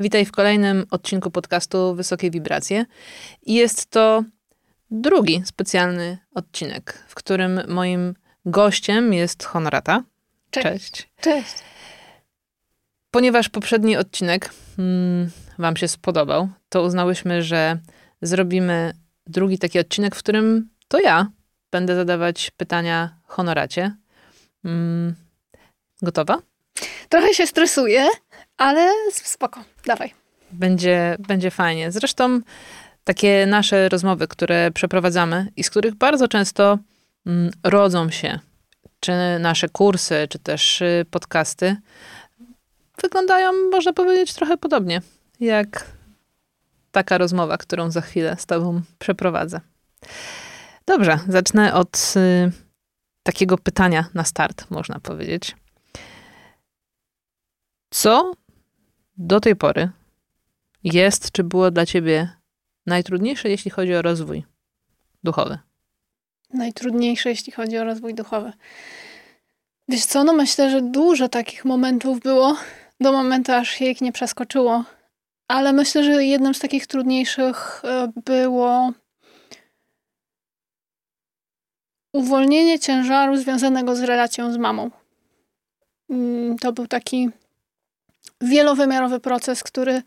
Witaj w kolejnym odcinku podcastu Wysokie Wibracje. I jest to drugi specjalny odcinek, w którym moim gościem jest Honorata. Cześć. Cześć. Cześć. Ponieważ poprzedni odcinek mm, Wam się spodobał, to uznałyśmy, że zrobimy drugi taki odcinek, w którym to ja będę zadawać pytania Honoracie. Mm, gotowa? Trochę się stresuję, ale spoko. Dawaj. Będzie, będzie fajnie. Zresztą takie nasze rozmowy, które przeprowadzamy i z których bardzo często mm, rodzą się, czy nasze kursy, czy też y, podcasty, wyglądają, można powiedzieć, trochę podobnie, jak taka rozmowa, którą za chwilę z Tobą przeprowadzę. Dobrze, zacznę od y, takiego pytania na start, można powiedzieć. Co do tej pory jest, czy było dla Ciebie najtrudniejsze, jeśli chodzi o rozwój duchowy? Najtrudniejsze, jeśli chodzi o rozwój duchowy. Wiesz co, no myślę, że dużo takich momentów było, do momentu aż się ich nie przeskoczyło. Ale myślę, że jednym z takich trudniejszych e, było uwolnienie ciężaru związanego z relacją z mamą. Mm, To był taki wielowymiarowy proces, który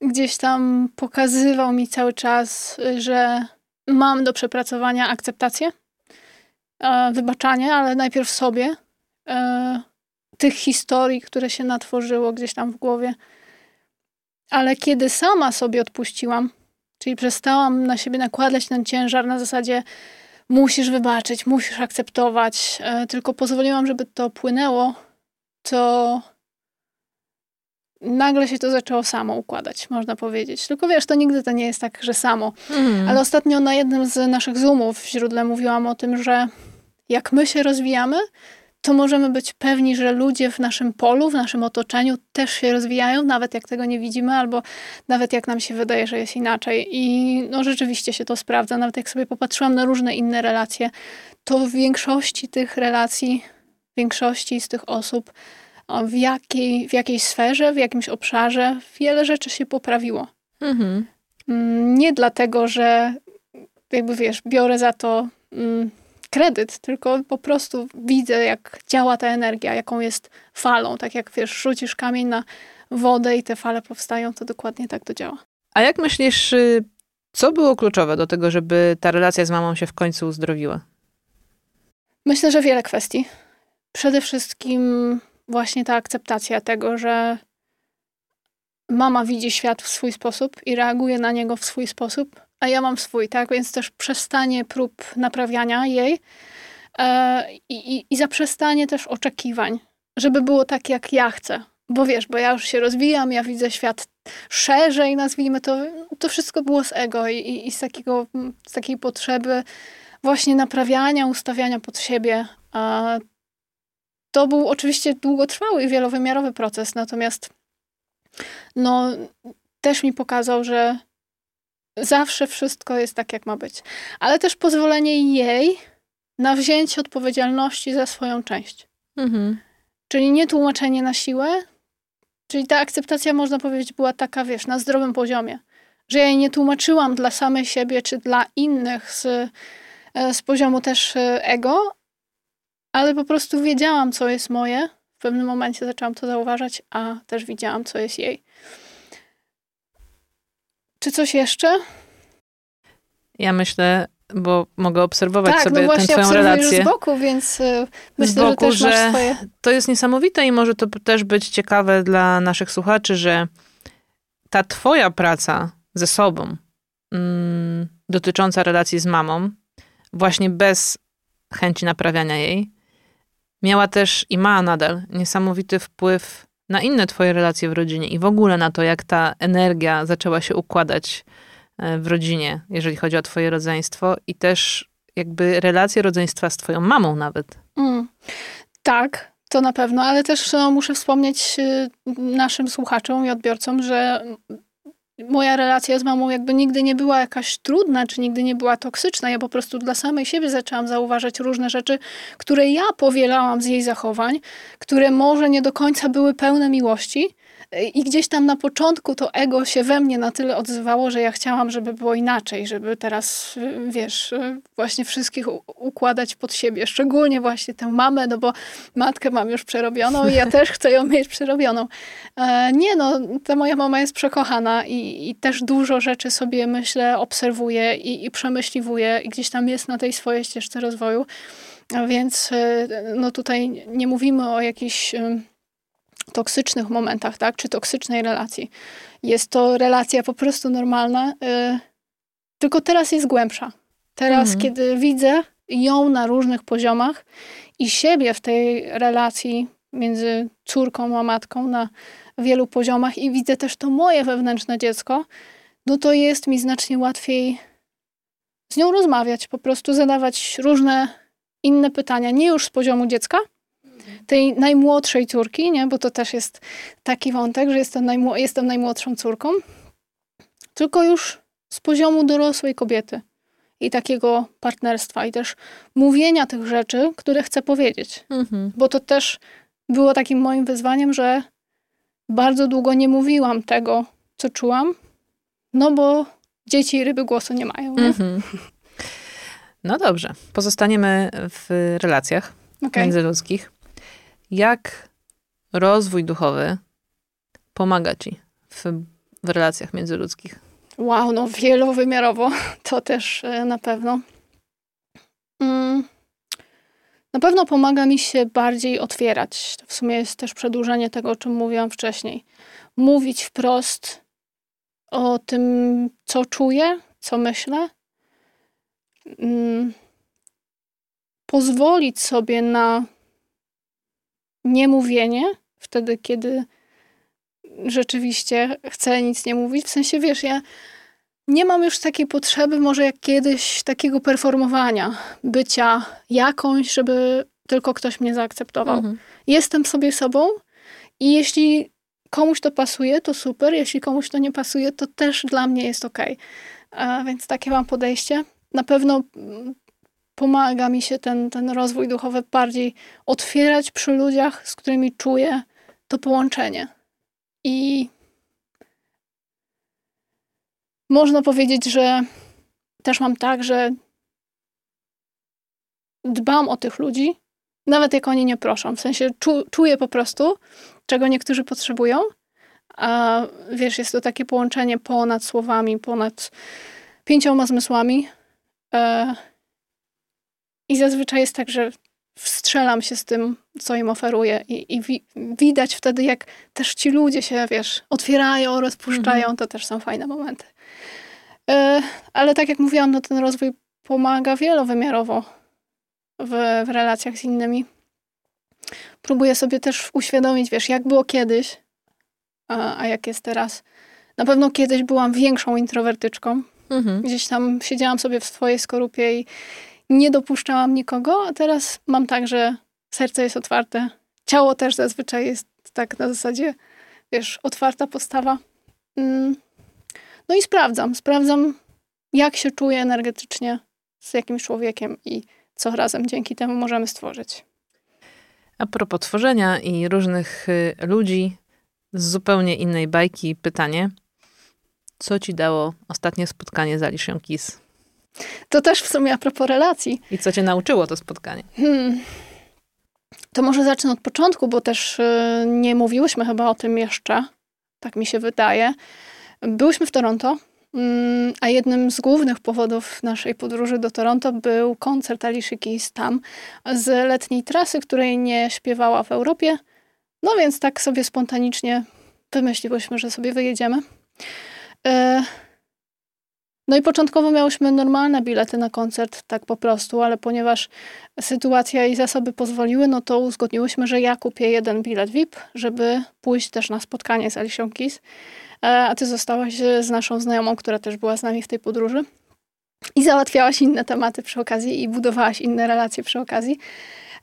gdzieś tam pokazywał mi cały czas, że mam do przepracowania akceptację, e, wybaczanie, ale najpierw sobie e, tych historii, które się natworzyło gdzieś tam w głowie. Ale kiedy sama sobie odpuściłam, czyli przestałam na siebie nakładać ten ciężar na zasadzie musisz wybaczyć, musisz akceptować, e, tylko pozwoliłam, żeby to płynęło, to nagle się to zaczęło samo układać, można powiedzieć. Tylko wiesz, to nigdy to nie jest tak, że samo. Mhm. Ale ostatnio na jednym z naszych Zoomów w źródle mówiłam o tym, że jak my się rozwijamy, to możemy być pewni, że ludzie w naszym polu, w naszym otoczeniu też się rozwijają, nawet jak tego nie widzimy, albo nawet jak nam się wydaje, że jest inaczej. I no rzeczywiście się to sprawdza. Nawet jak sobie popatrzyłam na różne inne relacje, to w większości tych relacji, w większości z tych osób, w, jakiej, w jakiejś sferze, w jakimś obszarze wiele rzeczy się poprawiło. Mhm. Mm, Nie dlatego, że jakby wiesz, biorę za to mm, kredyt, tylko po prostu widzę, jak działa ta energia, jaką jest falą. Tak jak wiesz, rzucisz kamień na wodę i te fale powstają, to dokładnie tak to działa. A jak myślisz, y, co było kluczowe do tego, żeby ta relacja z mamą się w końcu uzdrowiła? Myślę, że wiele kwestii. Przede wszystkim właśnie ta akceptacja tego, że mama widzi świat w swój sposób i reaguje na niego w swój sposób, a ja mam swój, tak? Więc też przestanie prób naprawiania jej e, i, i, zaprzestanie też oczekiwań, żeby było tak, jak ja chcę. Bo wiesz, bo ja już się rozwijam, ja widzę świat szerzej, nazwijmy to. To wszystko było z ego i, i, i z, takiego, z takiej potrzeby właśnie naprawiania, ustawiania pod siebie. To był oczywiście długotrwały i wielowymiarowy proces, natomiast no, też mi pokazał, że zawsze wszystko jest tak, jak ma być. Ale też pozwolenie jej na wzięcie odpowiedzialności za swoją część. Mhm. Czyli nie tłumaczenie na siłę, czyli ta akceptacja, można powiedzieć, była taka, wiesz, na zdrowym poziomie. Że ja jej nie tłumaczyłam dla samej siebie, czy dla innych z, e, z poziomu też e, ego, ale po prostu wiedziałam, co jest moje. W pewnym momencie zaczęłam to zauważać, a też widziałam, co jest jej. Czy coś jeszcze? Ja myślę, bo mogę obserwować tak, sobie no tę właśnie twoją relację. z boku, więc y, myślę, boku, że też masz że- swoje... To jest niesamowite i może to też być ciekawe dla naszych słuchaczy, że ta twoja praca ze sobą mm, dotycząca relacji z mamą, właśnie bez chęci naprawiania jej, miała też i ma nadal niesamowity wpływ na inne twoje relacje w rodzinie i w ogóle na to, jak ta energia zaczęła się układać e, w rodzinie, jeżeli chodzi o twoje rodzeństwo i też jakby relacje rodzeństwa z twoją mamą nawet. Mm. Tak, to na pewno, ale też no, muszę wspomnieć y, naszym słuchaczom i odbiorcom, że moja relacja z mamą jakby nigdy nie była jakaś trudna, czy nigdy nie była toksyczna. Ja po prostu dla samej siebie zaczęłam zauważać różne rzeczy, które ja powielałam z jej zachowań, które może nie do końca były pełne miłości, I gdzieś tam na początku to ego się we mnie na tyle odzywało, że ja chciałam, żeby było inaczej, żeby teraz, wiesz, właśnie wszystkich układać pod siebie. Szczególnie właśnie tę mamę, no bo matkę mam już przerobioną i ja też chcę ją mieć przerobioną. E, nie no, ta moja mama jest przekochana i, i też dużo rzeczy sobie myślę, obserwuję i, i przemyśliwuję i gdzieś tam jest na tej swojej ścieżce rozwoju. Więc e, no tutaj nie mówimy o jakichś toksycznych momentach, tak, czy toksycznej relacji. Jest to relacja po prostu normalna, y, tylko teraz jest głębsza. Teraz, mhm. kiedy widzę ją na różnych poziomach i siebie w tej relacji między córką a matką na wielu poziomach i widzę też to moje wewnętrzne dziecko, no to jest mi znacznie łatwiej z nią rozmawiać, po prostu zadawać różne inne pytania, nie już z poziomu dziecka, tej najmłodszej córki, nie? bo to też jest taki wątek, że jestem, najmł jestem najmłodszą córką, tylko już z poziomu dorosłej kobiety i takiego partnerstwa i też mówienia tych rzeczy, które chcę powiedzieć. Mhm. Bo to też było takim moim wyzwaniem, że bardzo długo nie mówiłam tego, co czułam, no bo dzieci i ryby głosu nie mają. Nie? Mhm. No dobrze, pozostaniemy w relacjach okay. międzyludzkich. Jak rozwój duchowy pomaga ci w, w relacjach międzyludzkich? Wow, no wielowymiarowo to też e, na pewno. Mm. Na pewno pomaga mi się bardziej otwierać. To w sumie jest też przedłużenie tego, o czym mówiłam wcześniej. Mówić wprost o tym, co czuję, co myślę. Mm. Pozwolić sobie na niemówienie, wtedy kiedy rzeczywiście chcę nic nie mówić. W sensie, wiesz, ja nie mam już takiej potrzeby, może jak kiedyś, takiego performowania, bycia jakąś, żeby tylko ktoś mnie zaakceptował. Mhm. Jestem sobie sobą i jeśli komuś to pasuje, to super. Jeśli komuś to nie pasuje, to też dla mnie jest ok. A więc takie mam podejście. Na pewno pomaga mi się ten, ten rozwój duchowy bardziej otwierać przy ludziach, z którymi czuję to połączenie. I można powiedzieć, że też mam tak, że dbam o tych ludzi, nawet jak oni nie proszą. W sensie czu, czuję po prostu, czego niektórzy potrzebują. A wiesz, jest to takie połączenie ponad słowami, ponad pięcioma zmysłami. E, i zazwyczaj jest tak, że wstrzelam się z tym, co im oferuję i, i wi widać wtedy, jak też ci ludzie się, wiesz, otwierają, rozpuszczają, mhm. to też są fajne momenty. E, ale tak jak mówiłam, no ten rozwój pomaga wielowymiarowo w, w relacjach z innymi. Próbuję sobie też uświadomić, wiesz, jak było kiedyś, a, a jak jest teraz. Na pewno kiedyś byłam większą introwertyczką. Mhm. Gdzieś tam siedziałam sobie w swojej skorupie i, nie dopuszczałam nikogo, a teraz mam tak, że serce jest otwarte. Ciało też zazwyczaj jest tak na zasadzie, wiesz, otwarta postawa. Mm. No i sprawdzam, sprawdzam, jak się czuję energetycznie z jakimś człowiekiem i co razem dzięki temu możemy stworzyć. A propos tworzenia i różnych y, ludzi z zupełnie innej bajki, pytanie. Co ci dało ostatnie spotkanie z Alicia Keys? To też w sumie a propos relacji. I co cię nauczyło to spotkanie? Hmm. To może zacznę od początku, bo też y, nie mówiłyśmy chyba o tym jeszcze. Tak mi się wydaje. Byłyśmy w Toronto, mm, a jednym z głównych powodów naszej podróży do Toronto był koncert Alicia Keys tam z letniej trasy, której nie śpiewała w Europie. No więc tak sobie spontanicznie wymyśliłyśmy, że sobie wyjedziemy. No i początkowo miałyśmy normalne bilety na koncert, tak po prostu, ale ponieważ sytuacja i zasoby pozwoliły, no to uzgodniłyśmy, że ja kupię jeden bilet VIP, żeby pójść też na spotkanie z Alicią Keys. E, a ty zostałaś z naszą znajomą, która też była z nami w tej podróży. I załatwiałaś inne tematy przy okazji i budowałaś inne relacje przy okazji.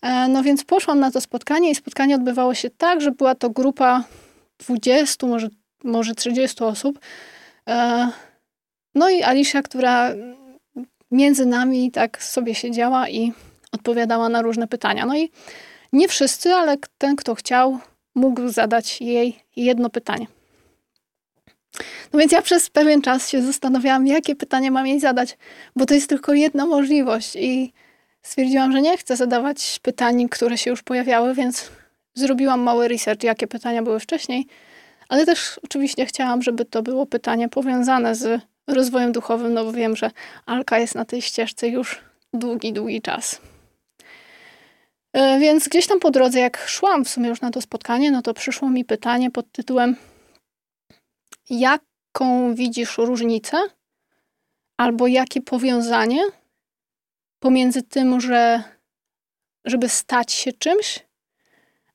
E, no więc poszłam na to spotkanie i spotkanie odbywało się tak, że była to grupa 20, może, może 30 osób. No i Alicia, która między nami tak sobie siedziała i odpowiadała na różne pytania. No i nie wszyscy, ale ten, kto chciał, mógł zadać jej jedno pytanie. No więc ja przez pewien czas się zastanawiałam, jakie pytanie mam jej zadać, bo to jest tylko jedna możliwość i stwierdziłam, że nie chcę zadawać pytań, które się już pojawiały, więc zrobiłam mały research, jakie pytania były wcześniej, ale też oczywiście chciałam, żeby to było pytanie powiązane z rozwojem duchowym, no bo wiem, że Alka jest na tej ścieżce już długi, długi czas. E, więc gdzieś tam po drodze, jak szłam w sumie już na to spotkanie, no to przyszło mi pytanie pod tytułem: Jaką widzisz różnicę albo jakie powiązanie pomiędzy tym, że żeby stać się czymś,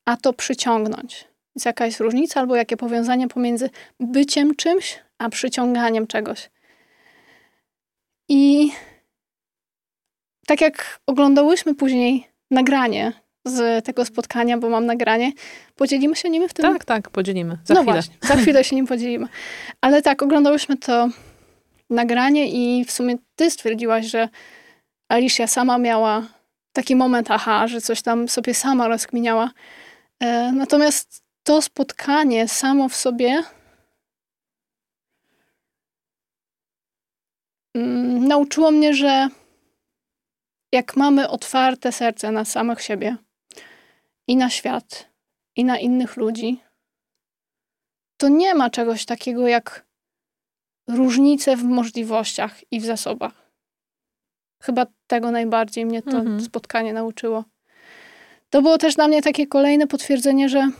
a to przyciągnąć? Więc jaka jest różnica albo jakie powiązanie pomiędzy byciem czymś, a przyciąganiem czegoś? I tak jak oglądałyśmy później nagranie z tego spotkania, bo mam nagranie, podzielimy się nim w tym? Tak, tak, podzielimy. Za no chwilę. Właśnie, za chwilę się nim podzielimy. Ale tak, oglądałyśmy to nagranie i w sumie ty stwierdziłaś, że Alicia sama miała taki moment, aha, że coś tam sobie sama rozkminiała. E, natomiast to spotkanie samo w sobie mm, nauczyło mnie, że jak mamy otwarte serce na samych siebie i na świat, i na innych ludzi, to nie ma czegoś takiego jak różnice w możliwościach i w zasobach. Chyba tego najbardziej mnie to mhm. spotkanie nauczyło. To było też dla mnie takie kolejne potwierdzenie, że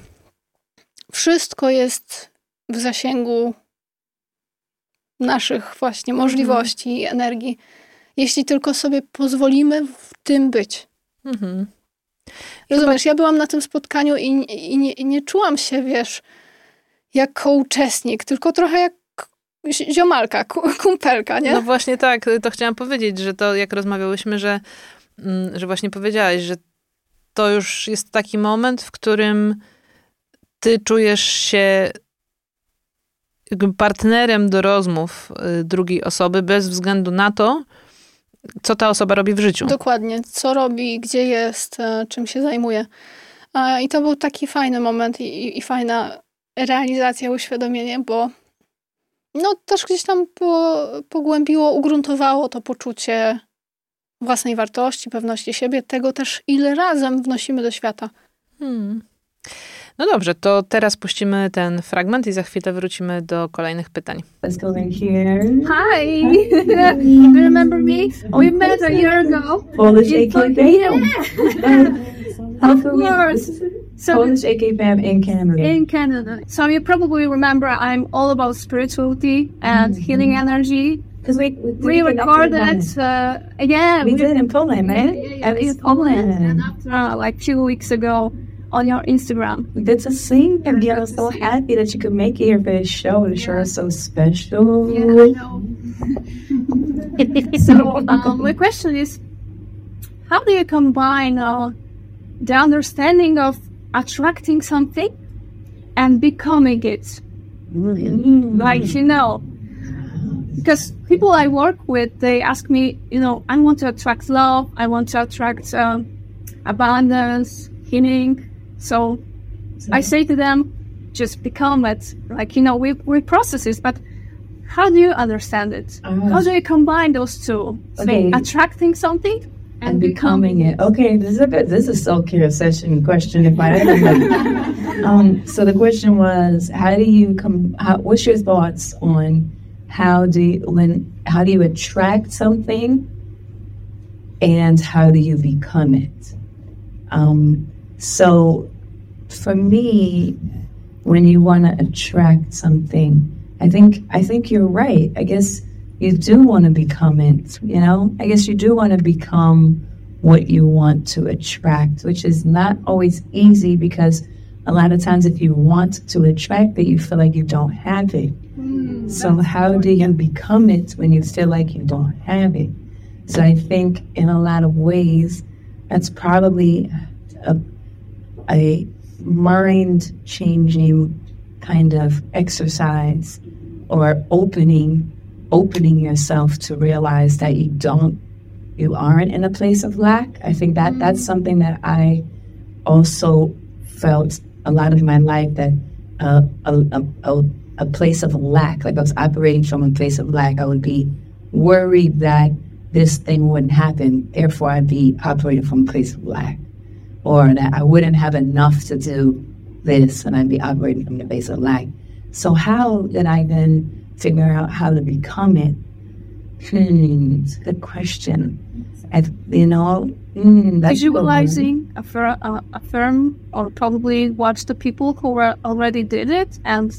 wszystko jest w zasięgu naszych właśnie możliwości mhm. i energii jeśli tylko sobie pozwolimy w tym być. Mhm. Rozumiesz, ja byłam na tym spotkaniu i, i, nie, i nie czułam się, wiesz, jako uczestnik, tylko trochę jak ziomalka, kumpelka, nie? No właśnie tak, to chciałam powiedzieć, że to jak rozmawiałyśmy, że, mm, że właśnie powiedziałaś, że to już jest taki moment, w którym ty czujesz się partnerem do rozmów y, drugiej osoby bez względu na to, co ta osoba robi w życiu. Dokładnie, co robi, gdzie jest, e, czym się zajmuje. I to był taki fajny moment i, i fajna realizacja, uświadomienie, bo no też gdzieś tam po, pogłębiło, ugruntowało to poczucie własnej wartości, pewności siebie, tego też, ile razem wnosimy do świata. Hmm. No dobrze, to teraz puścimy ten fragment i za chwilę wrócimy do kolejnych pytań. Let's go in here. Hi! you remember me? We met a year ago. Polish AKB. Of course. So, Polish AKB in Canada. In Canada. So you probably remember I'm all about spirituality and mm-hmm. healing energy. Because we, we, we recorded, uh, yeah. We, we did in Poland, right? Yeah, yeah, in Poland. And after, uh, like, few weeks ago, on your Instagram. That's a thing, and we are so happy that you could make it your first show. The show is so special. Yeah, I know. so um, my question is, how do you combine uh, the understanding of attracting something and becoming it? Mm-hmm. Like you know, because people I work with, they ask me, you know, I want to attract love, I want to attract um, abundance, healing, so I say to them, just become it. Like, you know, we, we process this, but how do you understand it? Uh, how do you combine those two? Okay. attracting something and, and becoming, it. Okay, this is a good, this is a self-care session question if I ever um, So the question was, how do you come, what's your thoughts on how do you, when, how do you attract something and how do you become it? Um, so for me, when you want to attract something, I think I think you're right. I guess you do want to become it, you know? I guess you do want to become what you want to attract, which is not always easy because a lot of times if you want to attract it, you feel like you don't have it. Mm, so how do you become it when you feel like you don't have it? So I think in a lot of ways, that's probably a a mind changing kind of exercise or opening opening yourself to realize that you don't you aren't in a place of lack i think that that's mm-hmm. something that i also felt a lot of my life that uh, a, a, a, a place of lack, like I was operating from a place of lack, I would be worried that this thing wouldn't happen. Therefore, I'd be operating from a place of lack, or that I wouldn't have enough to do this, and I'd be operating from the base of lack. So, how did I then figure out how to become it? Hmm, it's a good question. And, you know, mm, that's visualizing a, fir- a, a firm or probably watch the people who were already did it and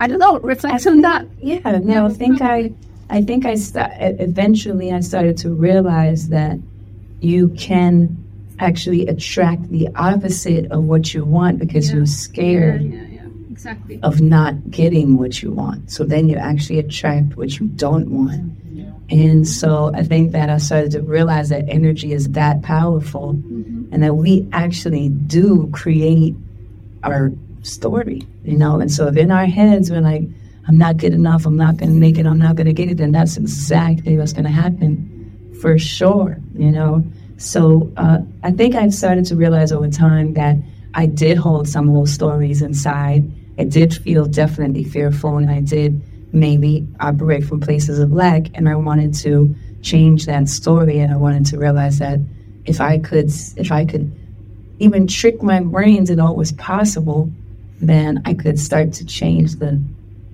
I don't know, reflect on that. Yeah, no, I think I, I think I st- eventually I started to realize that you can actually attract the opposite of what you want because Yeah. you're scared Yeah, yeah, exactly. of not getting what you want. So then you actually attract what you don't want. And so I think that I started to realize that energy is that powerful mm-hmm. and that we actually do create our story, you know. And so if in our heads we're like, I'm not good enough, I'm not going to make it, I'm not going to get it, then that's exactly what's going to happen for sure, you know. So uh, I think I've started to realize over time that I did hold some of those stories inside. I did feel definitely fearful, and I did maybe operate from places of lack. And I wanted to change that story, and I wanted to realize that if I could, if I could even trick my brain to know it was possible, then I could start to change the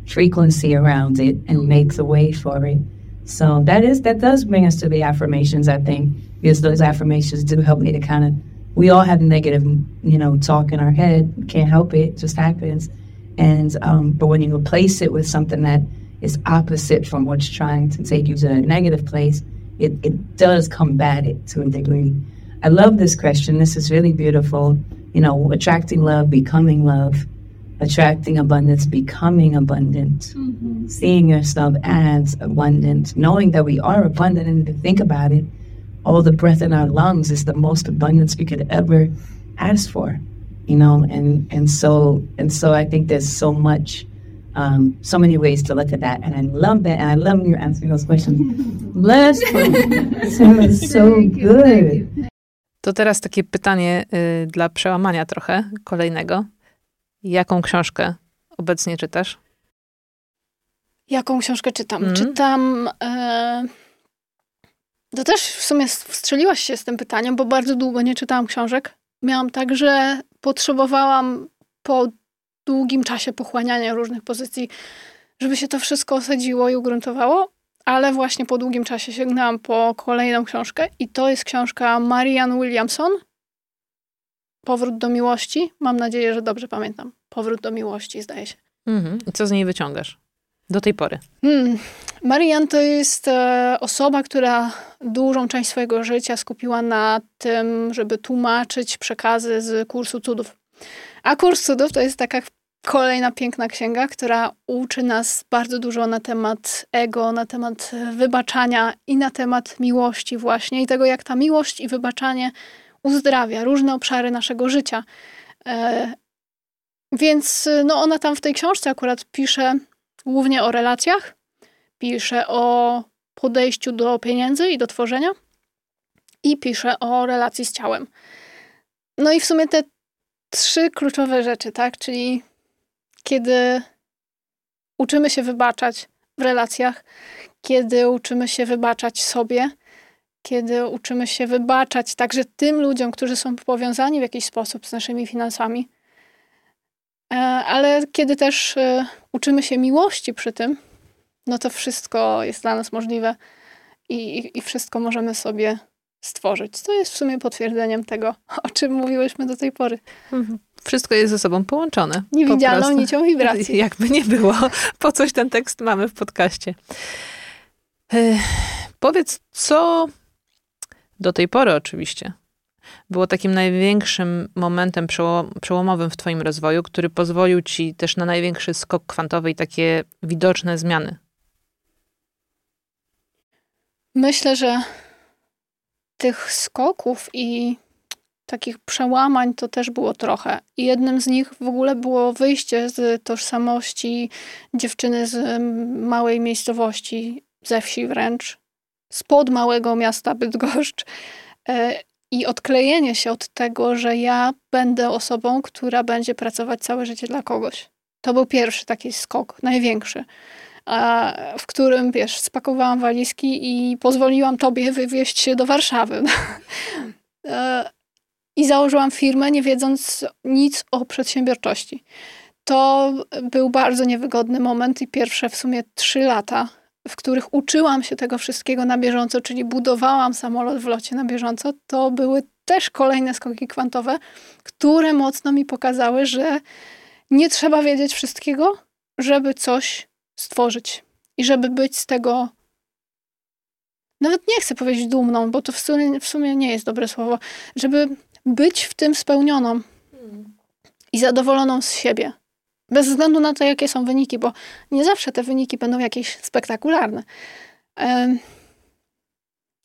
frequency around it and make the way for it. So that is that does bring us to the affirmations, I think, because those affirmations do help me to kind of we all have negative, you know, talk in our head. Can't help it, it just happens. And um, but when you replace it with something that is opposite from what's trying to take you to a negative place, it, it does combat it to a degree. I love this question. This is really beautiful. You know, attracting love, becoming love, attracting abundance, becoming abundant, seeing yourself as abundant, knowing that we are abundant. And to think about it, all the breath in our lungs is the most abundance we could ever ask for. You know, and and so and so I think there's so much um, so many ways to look at that, and I love that, and I love you answering those questions. Bless you. So, so good. To teraz takie pytanie y, dla przełamania trochę kolejnego. Jaką książkę obecnie czytasz? Jaką książkę czytam? Mhm. Czytam. E... To też w sumie wstrzeliłaś się z tym pytaniem, bo bardzo długo nie czytałam książek. Miałam tak, że potrzebowałam po długim czasie pochłaniania różnych pozycji, żeby się to wszystko osadziło i ugruntowało, ale właśnie po długim czasie sięgnęłam po kolejną książkę i to jest książka Marianne Williamson. Powrót do miłości. Mam nadzieję, że dobrze pamiętam. Powrót do miłości, zdaje się. Mhm. I co z niej wyciągasz? Do tej pory. Hmm. Marian to jest e, osoba, która dużą część swojego życia skupiła na tym, żeby tłumaczyć przekazy z kursu cudów. A kurs cudów to jest taka kolejna piękna księga, która uczy nas bardzo dużo na temat ego, na temat wybaczania i na temat miłości właśnie i tego, jak ta miłość i wybaczanie uzdrawia różne obszary naszego życia. E, więc no ona tam w tej książce akurat pisze głównie o relacjach, pisze o podejściu do pieniędzy i do tworzenia i pisze o relacji z ciałem. No i w sumie te trzy kluczowe rzeczy, tak? Czyli kiedy uczymy się wybaczać w relacjach, kiedy uczymy się wybaczać sobie, kiedy uczymy się wybaczać także tym ludziom, którzy są powiązani w jakiś sposób z naszymi finansami, ale kiedy też e, uczymy się miłości przy tym, no to wszystko jest dla nas możliwe i, i, wszystko możemy sobie stworzyć. To jest w sumie potwierdzeniem tego, o czym mówiłyśmy do tej pory. Wszystko jest ze sobą połączone. po Niewidzialną prostu. nicią wibracji. Jakby nie było, po coś ten tekst mamy w podcaście. E, powiedz, co do tej pory oczywiście było takim największym momentem przełom, przełomowym w twoim rozwoju, który pozwolił ci też na największy skok kwantowy i takie widoczne zmiany? Myślę, że tych skoków i takich przełamań to też było trochę. I jednym z nich w ogóle było wyjście z tożsamości dziewczyny z małej miejscowości, ze wsi wręcz, spod małego miasta Bydgoszcz. I odklejenie się od tego, że ja będę osobą, która będzie pracować całe życie dla kogoś. To był pierwszy taki skok, największy, w którym, wiesz, spakowałam walizki i pozwoliłam tobie wywieźć się do Warszawy. E, I założyłam firmę, nie wiedząc nic o przedsiębiorczości. To był bardzo niewygodny moment i pierwsze w sumie trzy lata, w których uczyłam się tego wszystkiego na bieżąco, czyli budowałam samolot w locie na bieżąco, to były też kolejne skoki kwantowe, które mocno mi pokazały, że nie trzeba wiedzieć wszystkiego, żeby coś stworzyć i żeby być z tego. Nawet nie chcę powiedzieć dumną, bo to w sumie, w sumie nie jest dobre słowo, żeby być w tym spełnioną i zadowoloną z siebie. Bez względu na to, jakie są wyniki, bo nie zawsze te wyniki będą jakieś spektakularne.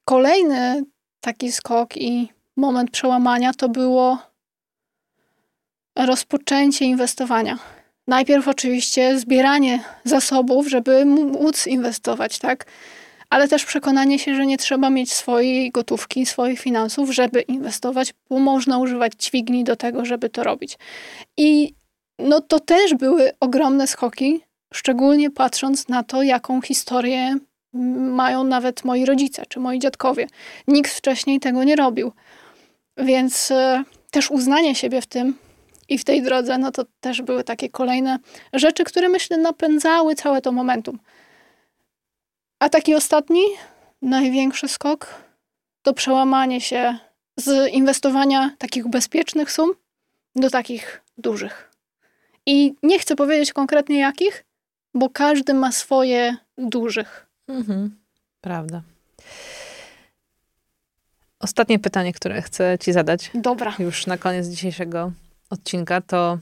Kolejny taki skok i moment przełamania to było rozpoczęcie inwestowania. Najpierw oczywiście zbieranie zasobów, żeby móc inwestować, tak? Ale też przekonanie się, że nie trzeba mieć swojej gotówki, swoich finansów, żeby inwestować, bo można używać dźwigni do tego, żeby to robić. I no to też były ogromne skoki, szczególnie patrząc na to, jaką historię mają nawet moi rodzice czy moi dziadkowie. Nikt wcześniej tego nie robił. Więc e, też uznanie siebie w tym i w tej drodze, no to też były takie kolejne rzeczy, które myślę napędzały całe to momentum. A taki ostatni, największy skok to przełamanie się z inwestowania takich bezpiecznych sum do takich dużych. I nie chcę powiedzieć konkretnie jakich, bo każdy ma swoje dużych. Mhm, prawda. Ostatnie pytanie, które chcę Ci zadać. Dobra. Już na koniec dzisiejszego odcinka, to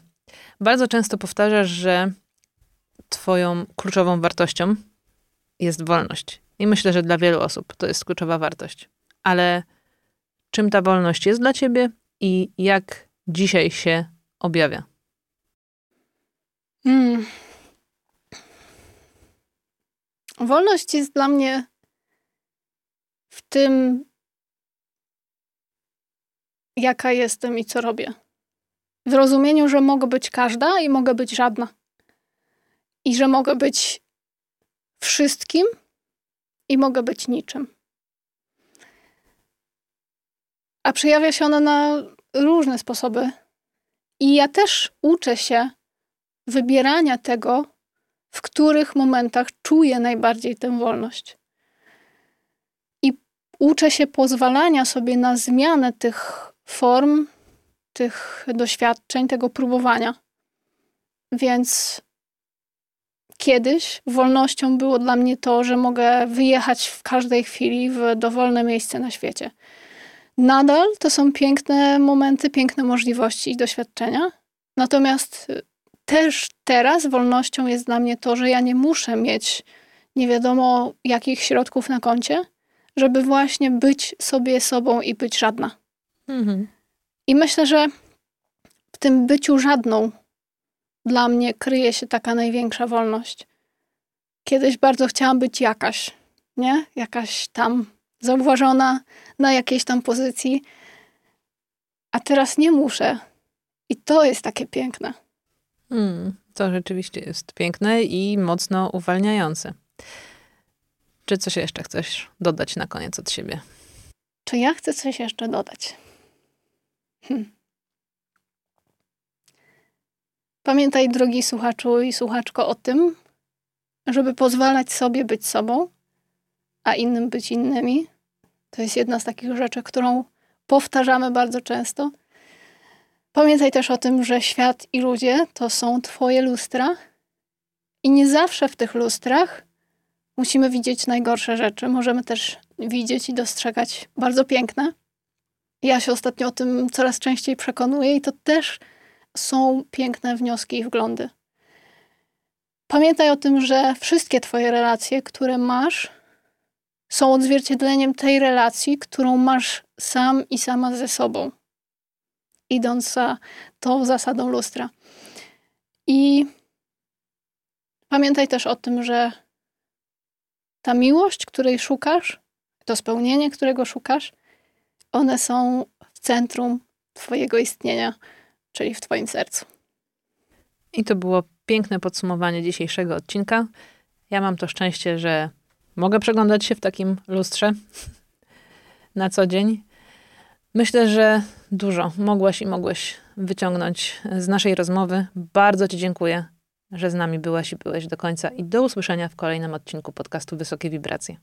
bardzo często powtarzasz, że Twoją kluczową wartością jest wolność. I myślę, że dla wielu osób to jest kluczowa wartość. Ale czym ta wolność jest dla Ciebie i jak dzisiaj się objawia? Hmm. Wolność jest dla mnie w tym, jaka jestem i co robię. W rozumieniu, że mogę być każda i mogę być żadna. I że mogę być wszystkim i mogę być niczym. A przejawia się ona na różne sposoby. I ja też uczę się wybierania tego, w których momentach czuję najbardziej tę wolność. I uczę się pozwalania sobie na zmianę tych form, tych doświadczeń, tego próbowania. Więc kiedyś wolnością było dla mnie to, że mogę wyjechać w każdej chwili w dowolne miejsce na świecie. Nadal to są piękne momenty, piękne możliwości i doświadczenia. Natomiast też teraz wolnością jest dla mnie to, że ja nie muszę mieć nie wiadomo jakich środków na koncie, żeby właśnie być sobie sobą i być żadna. Mhm. I myślę, że w tym byciu żadną dla mnie kryje się taka największa wolność. Kiedyś bardzo chciałam być jakaś, nie? Jakaś tam zauważona na jakiejś tam pozycji, a teraz nie muszę. I to jest takie piękne. Hmm, to rzeczywiście jest piękne i mocno uwalniające. Czy coś jeszcze chcesz dodać na koniec od siebie? Czy ja chcę coś jeszcze dodać? Hm. Pamiętaj, drogi słuchaczu i słuchaczko, o tym, żeby pozwalać sobie być sobą, a innym być innymi. To jest jedna z takich rzeczy, którą powtarzamy bardzo często. Pamiętaj też o tym, że świat i ludzie to są Twoje lustra, i nie zawsze w tych lustrach musimy widzieć najgorsze rzeczy. Możemy też widzieć i dostrzegać bardzo piękne. Ja się ostatnio o tym coraz częściej przekonuję, i to też są piękne wnioski i wglądy. Pamiętaj o tym, że wszystkie Twoje relacje, które masz, są odzwierciedleniem tej relacji, którą masz sam i sama ze sobą idąc za tą zasadą lustra. I pamiętaj też o tym, że ta miłość, której szukasz, to spełnienie, którego szukasz, one są w centrum Twojego istnienia, czyli w Twoim sercu. I to było piękne podsumowanie dzisiejszego odcinka. Ja mam to szczęście, że mogę przeglądać się w takim lustrze na co dzień. Myślę, że dużo mogłaś i mogłeś wyciągnąć z naszej rozmowy. Bardzo Ci dziękuję, że z nami byłaś i byłeś do końca. I do usłyszenia w kolejnym odcinku podcastu Wysokie Wibracje.